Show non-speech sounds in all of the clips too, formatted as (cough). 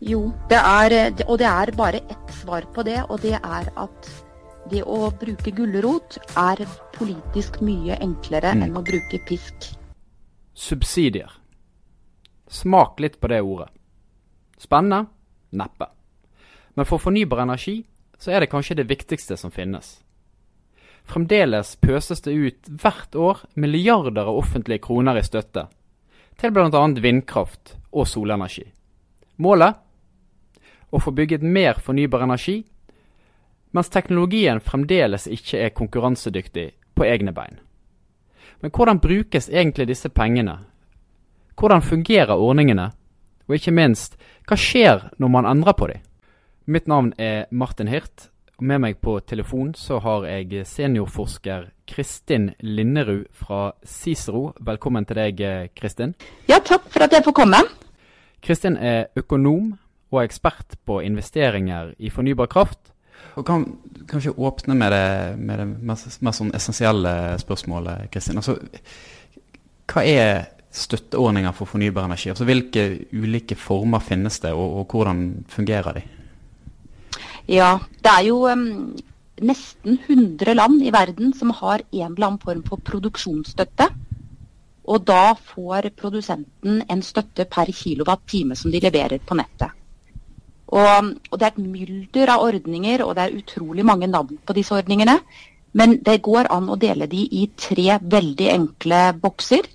Jo, det er, og det er bare ett svar på det, og det er at det å bruke gulrot er politisk mye enklere Mm. enn å bruke pisk. Subsidier. Smak litt på det ordet. Spennende? Neppe. Men for fornybar energi så er det kanskje det viktigste som finnes. Fremdeles pøses det ut hvert år milliarder av offentlige kroner i støtte til bl.a. vindkraft og solenergi. Målet? Å få bygget mer fornybar energi, mens teknologien fremdeles ikke er konkurransedyktig på egne bein. Men hvordan brukes egentlig disse pengene? Hvordan fungerer ordningene? Og ikke minst, hva skjer når man endrer på dem? Mitt navn er Martin Hirt, og med meg på telefon så har jeg seniorforsker Kristin Linnerud fra Cicero. Velkommen til deg, Kristin. Ja, takk for at jeg får komme. Kristin er økonom og er ekspert på investeringer i fornybar kraft. Og kan kanskje åpne med det, med det mest, mest sånn essensielle spørsmålet, Kristin. Altså, hva er støtteordninger for fornybar energi? Altså, hvilke ulike former finnes det, og, og hvordan fungerer de? Ja, det er jo um, nesten 100 land i verden som har en eller annen form for produksjonsstøtte. Og da får produsenten en støtte per kilowatt-time som de leverer på nettet. Og, og det er et mylder av ordninger, og det er utrolig mange navn på disse ordningene. Men det går an å dele de i tre veldig enkle bokser.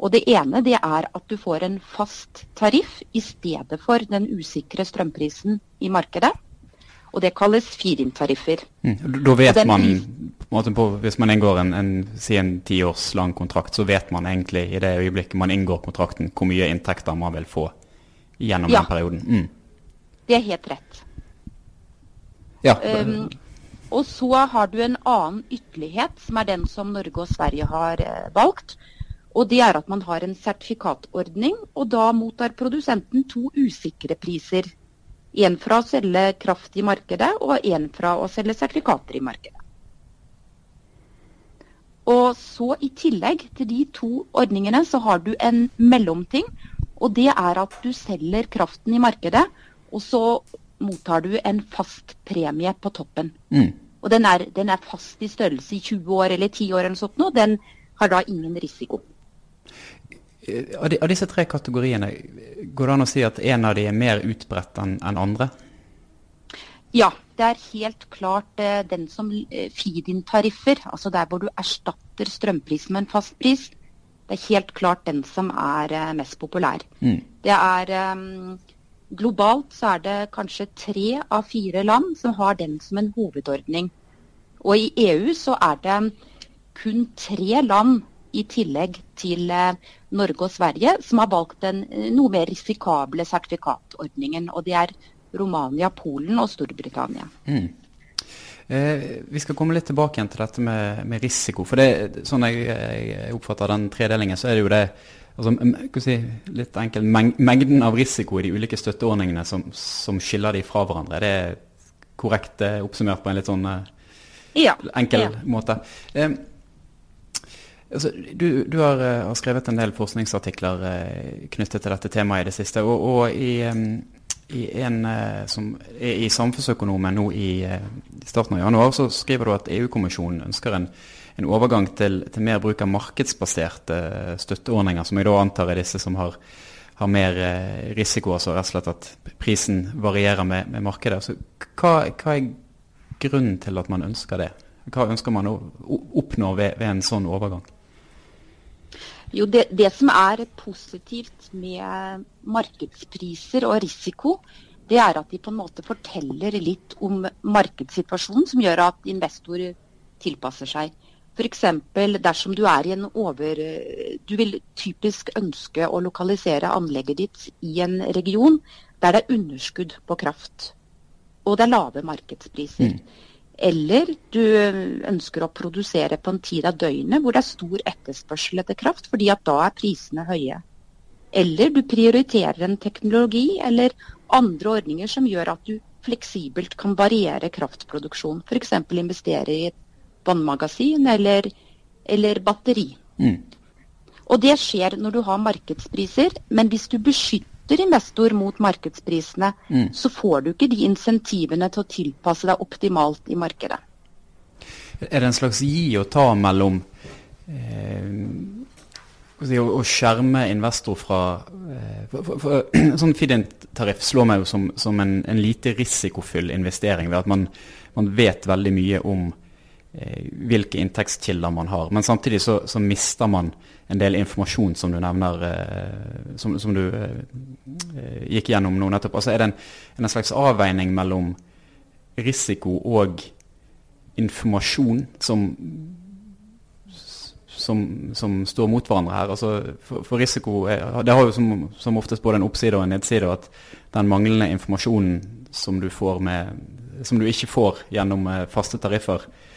Og det ene det er at du får en fast tariff i stedet for den usikre strømprisen i markedet. Og det kalles feed-in-tariffer. Mm. Da vet Den- man, på, hvis man inngår en, en, si en tiårs lang kontrakt, så vet man egentlig i det øyeblikket man inngår kontrakten, hvor mye inntekter man vil få gjennom Ja. den perioden. Mm. Det er helt rett. Ja. Um, og så har du en annen ytterlighet, som er den som Norge og Sverige har eh, valgt. Og det er at man har en sertifikatordning, og da mottar produsenten to usikre priser. En fra å selge kraft i markedet, og en fra å selge sertifikater i markedet. Og så i tillegg til de to ordningene, så har du en mellomting. Og det er at du selger kraften i markedet, og så mottar du en fast premie på toppen. Mm. Og den er, den er fast i størrelse i 20 år eller 10 år eller noe sånt. nå. Den har da ingen risiko. Eh, Av, de, av disse tre kategoriene, går det an å si at en av de er mer utbredt enn en andre? Ja, det er helt klart eh, den som eh, feed-in-tariffer, altså der hvor du erstatter strømpris med en fast pris, det er helt klart den som er eh, mest populær. Mm. Det er eh, Globalt så er det kanskje tre av fire land som har den som en hovedordning. Og i EU så er det kun tre land i tillegg til eh, Norge og Sverige som har valgt den eh, noe mer risikable sertifikatordningen. Og det er Romania, Polen og Storbritannia. Mm. Eh, vi skal komme litt tilbake igjen til dette med, med risiko. For det, sånn jeg, jeg oppfatter den tredelingen, så er det jo det altså, si, litt enkelt, meng, mengden av risiko i de ulike støtteordningene som, som skiller de fra hverandre. Det er korrekt eh, oppsummert på en litt sånn eh, Ja. enkel ja. måte. Um, altså, du, du har, eh, har skrevet en del forskningsartikler knyttet til dette temaet i det siste. Og, og i, um, i en som er i Samfunnsøkonomen nå i, i starten av januar, så skriver du at EU-kommisjonen ønsker en, en overgang til, til mer bruk av markedsbaserte eh, støtteordninger, som jeg da antar er disse som har, har mer eh, risiko, altså rett og slett at prisen varierer med, med markedet. Så hva, hva er grunnen til at man ønsker det? Hva ønsker man å oppnå ved, ved en sånn overgang? Jo, det, det som er positivt med markedspriser og risiko, det er at de på en måte forteller litt om markedssituasjonen, som gjør at investorer tilpasser seg. F.eks. dersom du er i en over... Du vil typisk ønske å lokalisere anlegget ditt i en region der det er underskudd på kraft. Og det er lave markedspriser. Eller du ønsker å produsere på en tid av døgnet hvor det er stor etterspørsel etter kraft, fordi at da er prisene høye. Eller du prioriterer en teknologi eller andre ordninger som gjør at du fleksibelt kan variere kraftproduksjon. F.eks. investere i et vannmagasin eller, eller batteri. Mm. Og det skjer når du har markedspriser, men hvis du beskytter investor mot markedsprisene, Mm. så får du ikke de insentivene til å tilpasse deg optimalt i markedet. Er det en slags gi og ta mellom eh, å, skjerme investor fra eh, for, for, (clears throat) Sånn feed-in-tariff slår meg jo som, som en, en lite risikofull investering, ved at man, man vet veldig mye om hvilke inntektskilder man har. Men samtidig så, så mister man en del informasjon som du nevner, eh, som, som du eh, eh, gikk gjennom nå nettopp. Altså er det en, en slags avveining mellom risiko og informasjon som, som, som står mot hverandre her. Altså for, for risiko er, Det har jo som, som oftest både en oppside og en nedside. At den manglende informasjonen som du, får med, som du ikke får gjennom eh, faste tariffer eh,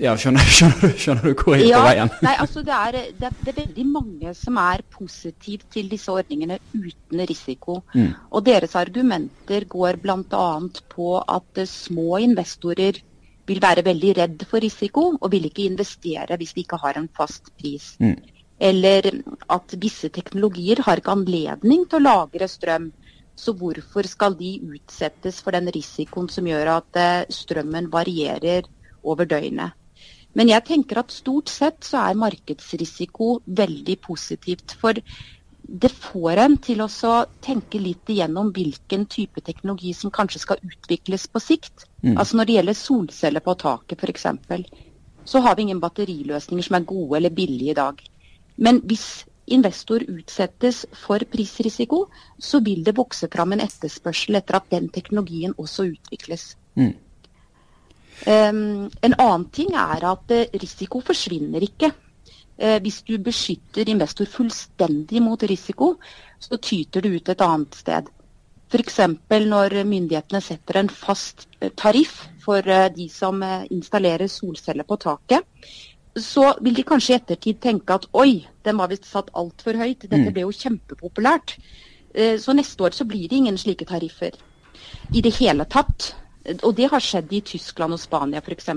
Ja, skjønner, (laughs) skjønner, skjønner du hvor jeg er på veien? nei, altså det er, det, er, det er veldig mange som er positive til disse ordningene uten risiko. Mm. Og deres argumenter går bl.a. på at eh, små investorer vil være veldig redd for risiko og vil ikke investere hvis de ikke har en fast pris. Mm. Eller at visse teknologier har ikke anledning til å lagre strøm. Så hvorfor skal de utsettes for den risikoen som gjør at eh, strømmen varierer over døgnet? Men jeg tenker at stort sett så er markedsrisiko veldig positivt. For det får en til å tenke litt igjennom hvilken type teknologi som kanskje skal utvikles på sikt. Mm. Altså Når det gjelder solceller på taket f.eks., så har vi ingen batteriløsninger som er gode eller billige i dag. Men hvis investor utsettes for prisrisiko, så vil det vokse fram en etterspørsel etter at den teknologien også utvikles. Mm. Um, en annen ting er at eh, risiko forsvinner ikke. Uh, hvis du beskytter investor fullstendig mot risiko, så tyter det ut et annet sted. F.eks. når myndighetene setter en fast eh, tariff for de som installerer solceller på taket, så vil de kanskje i ettertid tenke at oi, den var visst satt altfor høyt, dette Mm. ble jo kjempepopulært. Eh, Så neste år så blir det ingen slike tariffer i det hele tatt. Og det har skjedd i Tyskland og Spania f.eks.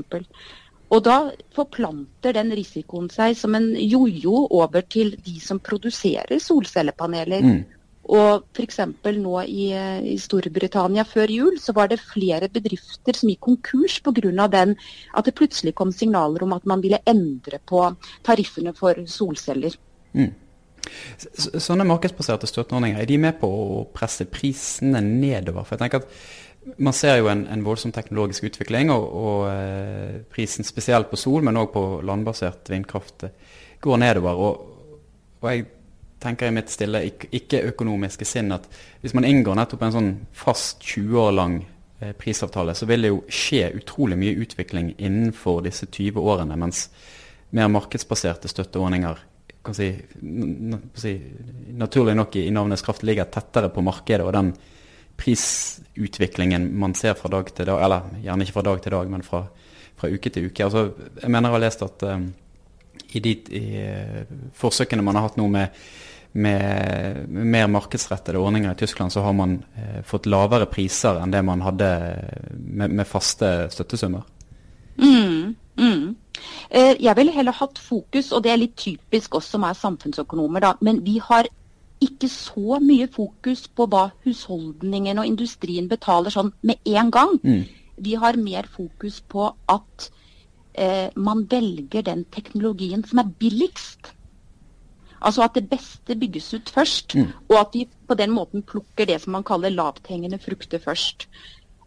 Og da forplanter den risikoen seg som en jojo over til de som produserer solcellepaneler. Mm. Og f.eks. nå i, eh, i Storbritannia før jul så var det flere bedrifter som gikk konkurs pga. den at det plutselig kom signaler om at man ville endre på tariffene for solceller. Så- Sånne markedsbaserte støtteordninger, er de med på å presse prisene nedover? For jeg tenker at Man ser jo en, en voldsom teknologisk utvikling, og, og eh, prisen spesielt på sol, men òg på landbasert vindkraft eh, går nedover. Og, og jeg tenker i mitt stille ikke- ikke-økonomiske sinn at hvis man inngår nettopp en sånn fast 20 år lang eh, prisavtale, så vil det jo skje utrolig mye utvikling innenfor disse 20 årene. mens mer markedsbaserte støtteordninger kan si, si, naturlig nok i navnets kraft ligger tettere på markedet og den prisutviklingen man ser fra dag til dag, eller gjerne ikke fra dag til dag, men fra, fra uke til uke. Altså, jeg mener jeg har lest at um, i de i, eh, forsøkene man har hatt nå med, med, mer markedsrettede ordninger i Tyskland, så har man eh, fått lavere priser enn det man hadde med, med faste støttesummer. Mm, mm. Eh, Jeg ville heller hatt fokus, og det er litt typisk oss som er samfunnsøkonomer, da, men vi har ikke så mye fokus på hva husholdningen og industrien betaler sånn med en gang. Mm. Vi har mer fokus på at eh, man velger den teknologien som er billigst. Altså at det beste bygges ut først, Mm. og at vi på den måten plukker det som man kaller lavthengende frukter først.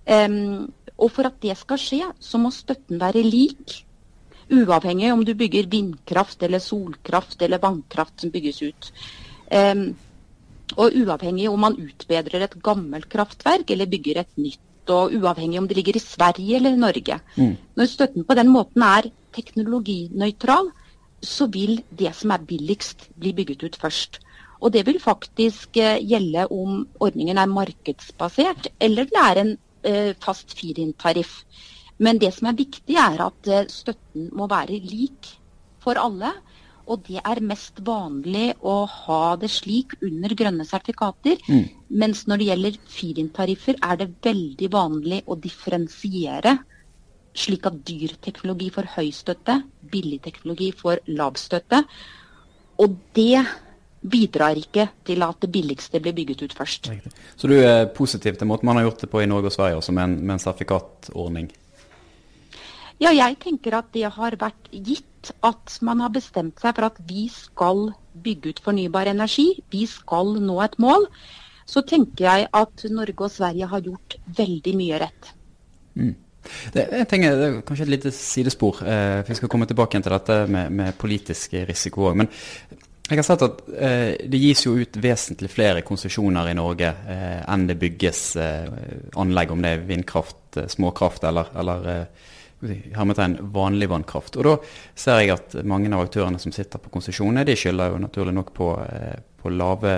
Um, og for at det skal skje, så må støtten være lik. Uavhengig om du bygger vindkraft eller solkraft eller vannkraft som bygges ut. Um, og uavhengig om man utbedrer et gammelt kraftverk eller bygger et nytt. Og uavhengig om det ligger i Sverige eller Norge. Mm. Når støtten på den måten er teknologinøytral, så vil det som er billigst bli bygget ut først. Og det vil faktisk eh, gjelde om ordningen er markedsbasert eller det er en eh, fast feed-in-tariff. Men det som er viktig, er at eh, støtten må være lik for alle. Og det er mest vanlig å ha det slik under grønne sertifikater. Mm. Mens når det gjelder feed-in-tariffer, er det veldig vanlig å differensiere. Slik at dyr teknologi får høy støtte, billig teknologi får lav støtte. Og det bidrar ikke til at det billigste blir bygget ut først. Riktig. Så du er positiv til måten man har gjort det på i Norge og Sverige også, med en, med en sertifikatordning? Ja, jeg tenker at det har vært gitt at man har bestemt seg for at vi skal bygge ut fornybar energi. Vi skal nå et mål. Så tenker jeg at Norge og Sverige har gjort veldig mye rett. Mm. Det, jeg tenker, det er kanskje et lite sidespor. Eh, vi skal komme tilbake til dette med, med politisk risiko òg. Men jeg har sett at eh, det gis jo ut vesentlig flere konsesjoner i Norge eh, enn det bygges eh, anlegg, om det er vindkraft, eh, småkraft eller, eller hermetegn vanlig vannkraft. Og Da ser jeg at mange av aktørene som sitter på konsesjoner, de skylder jo naturlig nok på, på lave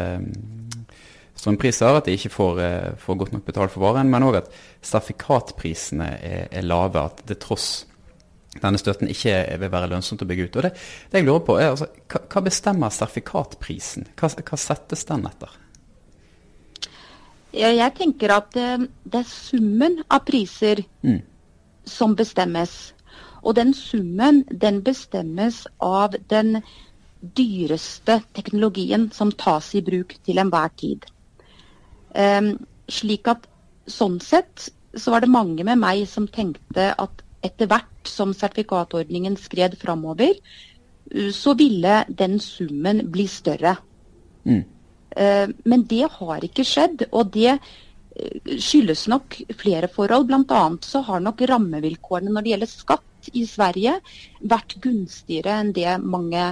strømpriser, at de ikke får, eh, får godt nok betalt for varen, men òg at sertifikatprisene er, er, lave. At det tross denne støtten ikke vil være lønnsomt å bygge ut. Og Det, det jeg lurer på er altså, hva, bestemmer sertifikatprisen? Hva, hva, settes den etter? Jeg tenker at eh, det er summen av priser mm. som bestemmes. Og den summen den bestemmes av den dyreste teknologien som tas i bruk til enhver tid. Um, slik at sånn sett så var det mange med meg som tenkte at etter hvert som sertifikatordningen skred framover, så ville den summen bli større. Mm. Uh, men det har ikke skjedd. Og det uh, skyldes nok flere forhold. Bl.a. så har nok rammevilkårene når det gjelder skatt i Sverige vært gunstigere enn det mange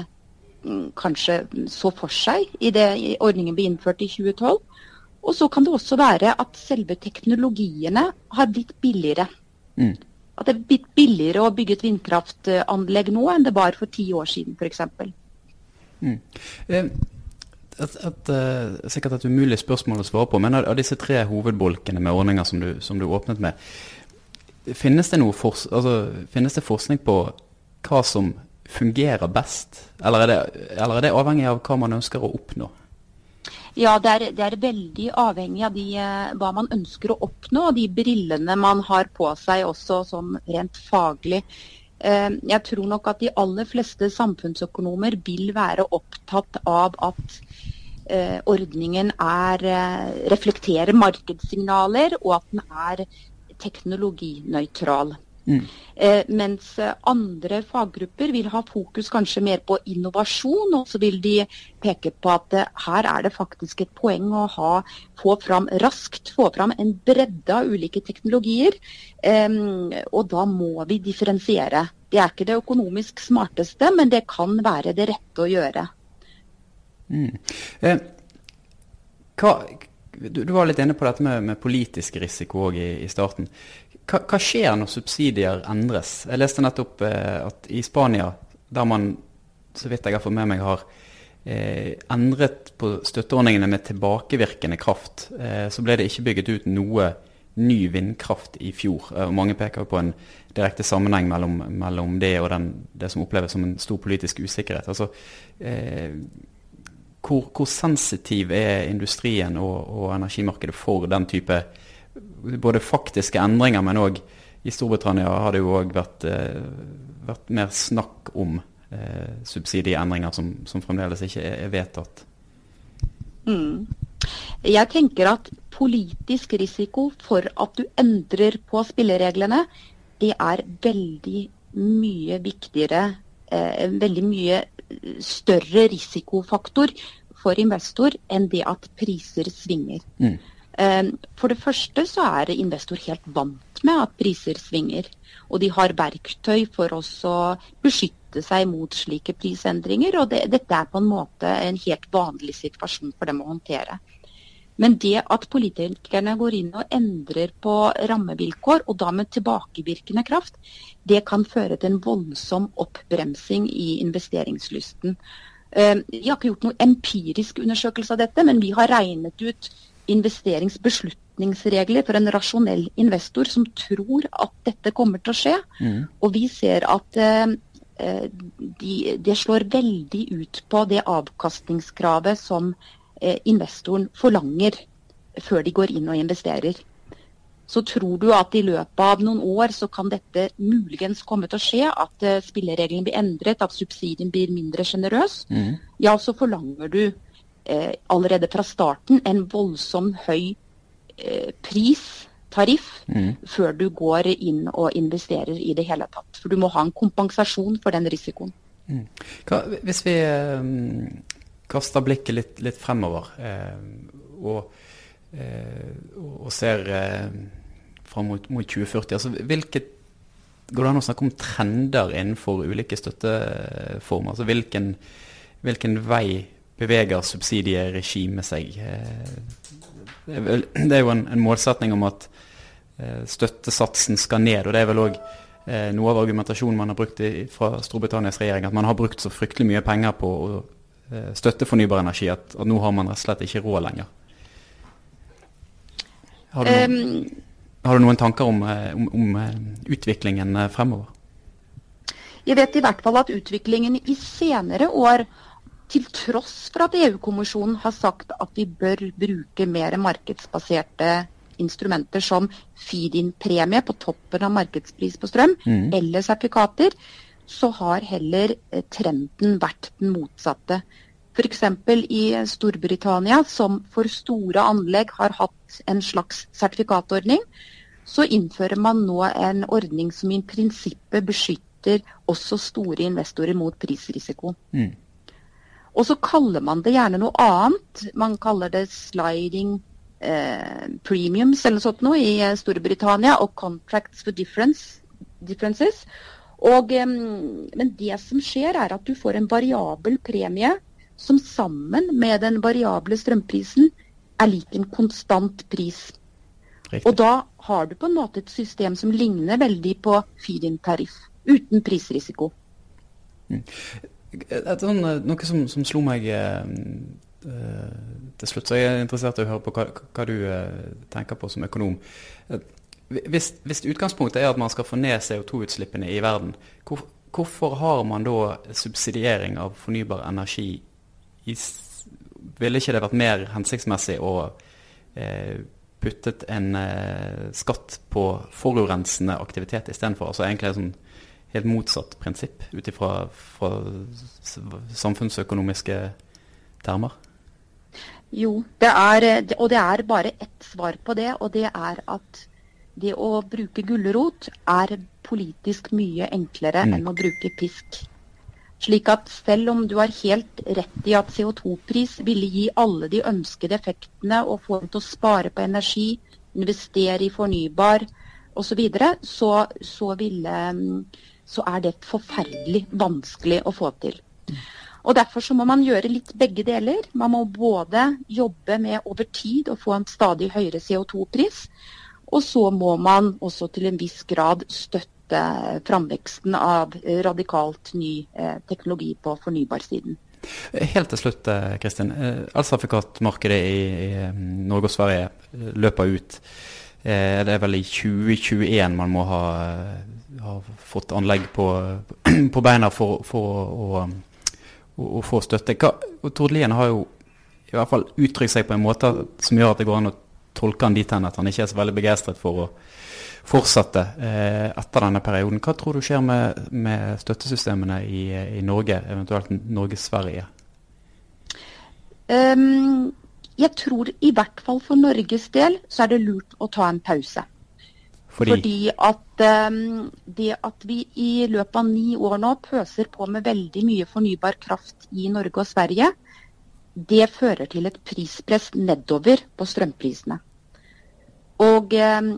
um, kanskje så for seg i det ordningen ble innført i 2012. Og så kan det også være at selve teknologiene har blitt billigere. Mm. At det er blitt billigere å bygge et vindkraftanlegg nå enn det var for ti år siden f.eks. Mm. Eh, et, et, uh, sikkert et umulig spørsmål å svare på, men av, av disse tre hovedbolkene med ordninger som du, som du åpnet med, finnes det, for, altså, finnes det, forskning på hva som fungerer best? Eller er, det, eller er det avhengig av hva man ønsker å oppnå? Ja, det er, det er, veldig avhengig av de, eh, hva man ønsker å oppnå, og de brillene man har på seg også sånn rent faglig. Eh, jeg tror nok at de aller fleste samfunnsøkonomer vil være opptatt av at eh, ordningen er, reflekterer markedssignaler, og at den er teknologinøytral. Mm. Eh, mens andre faggrupper vil ha fokus kanskje mer på innovasjon, og så vil de peke på at eh, her er det faktisk et poeng å ha, få fram raskt få fram en bredde av ulike teknologier. Eh, og da må vi differensiere. Det er ikke det økonomisk smarteste, men det kan være det rette å gjøre. Mm. Eh, hva, du, du, var litt inne på dette med, med politisk risiko i, i starten hva, hva, skjer når subsidier endres? Jeg leste nettopp eh, at i Spania, der man, så vidt jeg har fått med meg, har eh, endret på støtteordningene med tilbakevirkende kraft, eh, så ble det ikke bygget ut noe ny vindkraft i fjor. Eh, og mange peker på en direkte sammenheng mellom, mellom det og den, det som oppleves som en stor politisk usikkerhet. Altså, eh, hvor, hvor, sensitiv er industrien og, og energimarkedet for den type både faktiske endringer, men òg i Storbritannia har det jo òg vært, eh, vært, mer snakk om eh, subsidieendringer som, som, fremdeles ikke er, er vedtatt. Mm. Jeg tenker at politisk risiko for at du endrer på spillereglene, det er veldig mye viktigere, eh, veldig mye større risikofaktor for investor enn det at priser svinger. Mm. Ehm, for det første så er investor helt vant med at priser svinger. Og de har verktøy for å beskytte seg mot slike prisendringer. Og det, dette er på en måte en helt vanlig situasjon for dem å håndtere. Men det at politikerne går inn og endrer på rammevilkår, og da med tilbakevirkende kraft, det kan føre til en voldsom oppbremsing i investeringslysten. Ehm, vi har ikke gjort noen empirisk undersøkelse av dette, men vi har regnet ut investeringsbeslutningsregler for en rasjonell investor som tror at dette kommer til å skje. Mm. Og vi ser at eh, de, det slår veldig ut på det avkastningskravet som eh, investoren forlanger før de går inn og investerer. Så tror du at i løpet av noen år så kan dette muligens komme til å skje, at uh, spillereglene blir endret, at subsidien blir mindre sjenerøs, mm. ja, så forlanger du eh, allerede fra starten en voldsom høy eh, pris, tariff, Mm. før du går inn og investerer i det hele tatt. For du må ha en kompensasjon for den risikoen. Hva, hvis vi eh, kaster blikket litt, litt fremover eh, og, eh, og ser eh, fram mot, mot 2040, altså hvilket Går det an å snakke om trender innenfor ulike støtteformer? Altså hvilken, hvilken vei beveger subsidieregimet seg? Det er, jo en, en målsetning om at støttesatsen skal ned, og det er vel eh, noe av argumentasjonen man har brukt fra Storbritannias regjering, at man har brukt så fryktelig mye penger på å støtte fornybar energi at, at nå har man rett og slett ikke råd lenger. Har du, noen, Um, har du noen tanker om, eh, om, om eh, utviklingen eh, fremover? Jeg vet i hvert fall at utviklingen i senere år, til tross for at EU-kommisjonen har sagt at vi bør bruke mer markedsbaserte instrumenter som feed-in-premie på toppen av markedspris på strøm, mm. eller sertifikater, så har heller eh, trenden vært den motsatte. F.eks. i Storbritannia, som for store anlegg har hatt en slags sertifikatordning, så innfører man nå en ordning som i prinsippet beskytter også store investorer mot prisrisiko. Mm. Og så kaller man det gjerne noe annet. Man kaller det sliding eh, premiums eller noe sånt noe i eh, Storbritannia, og contracts for difference, differences. Og, men det som skjer, er at du får en variabel premie som sammen med den variable strømprisen er lik en konstant pris. Riktig. Og da har du på en måte et system som ligner veldig på feed-in-tariff, uten prisrisiko. Et sånn, eh, noe som, som slo meg eh, eh, til slutt, så jeg er interessert i å høre på hva, hva du eh, tenker på som økonom. Hvis, hvis utgangspunktet er at man skal få ned CO2-utslippene i verden, hvor, hvorfor har man da subsidiering av fornybar energi? I, ville ikke det vært mer hensiktsmessig å eh, puttet en eh, skatt på forurensende aktivitet istedenfor? Altså egentlig et sånn helt motsatt prinsipp ut ifra samfunnsøkonomiske termer? Jo, det er, og det er bare ett svar på det, og det er at det å bruke gulrot er politisk mye enklere Mm. enn å bruke pisk. Slik at selv om du har helt rett i at CO2-pris ville gi alle de ønskede effektene og få dem til å spare på energi, investere i fornybar osv., så, videre, så, så, ville, så er det forferdelig vanskelig å få til. Og Derfor så må man gjøre litt begge deler. Man må både jobbe med over tid å få en stadig høyere CO2-pris, og så må man også til en viss grad støtte framveksten av radikalt ny eh, teknologi på fornybarsiden. Helt til slutt, eh, Kristin. Eh, Elsertifikatmarkedet i, Norge og Sverige løper ut. Det er vel i 2021 man må ha, ha fått anlegg på, (clears throat) på beina for, for å, å, å få støtte. Tord Lien har jo i hvert fall uttrykt seg på en måte som gjør at det går an å tolke han dit hen at han ikke er så veldig begeistret for å fortsette eh, etter denne perioden. Hva tror du skjer med, med støttesystemene i, i Norge, eventuelt Norge-Sverige? Um, jeg tror i hvert fall for Norges del så er det lurt å ta en pause. Fordi, Fordi at um, det at vi i løpet av ni år nå pøser på med veldig mye fornybar kraft i Norge og Sverige, det fører til et prispress nedover på strømprisene. Og ehm,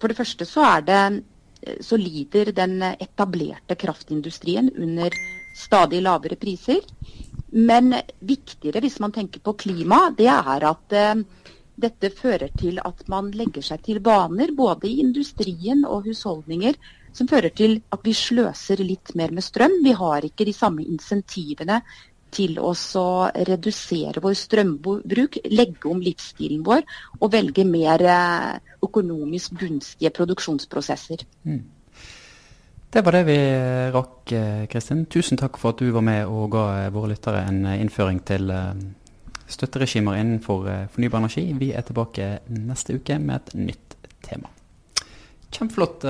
for det første så det så lider den etablerte kraftindustrien under stadig lavere priser. Men viktigere hvis man tenker på klima, det er at eh, dette fører til at man legger seg til vaner, både i industrien og husholdninger, som fører til at vi sløser litt mer med strøm. Vi har ikke de samme insentivene til å redusere vår strømbruk, legge om livsstilen vår og velge mer eh, økonomisk gunstige produksjonsprosesser. det var det vi rakk, eh, Kristin. Tusen takk for at du var med og ga eh, våre lyttere en innføring til støtteregimer innenfor fornybar energi. Vi er tilbake neste uke med et nytt tema. Kjempeflott.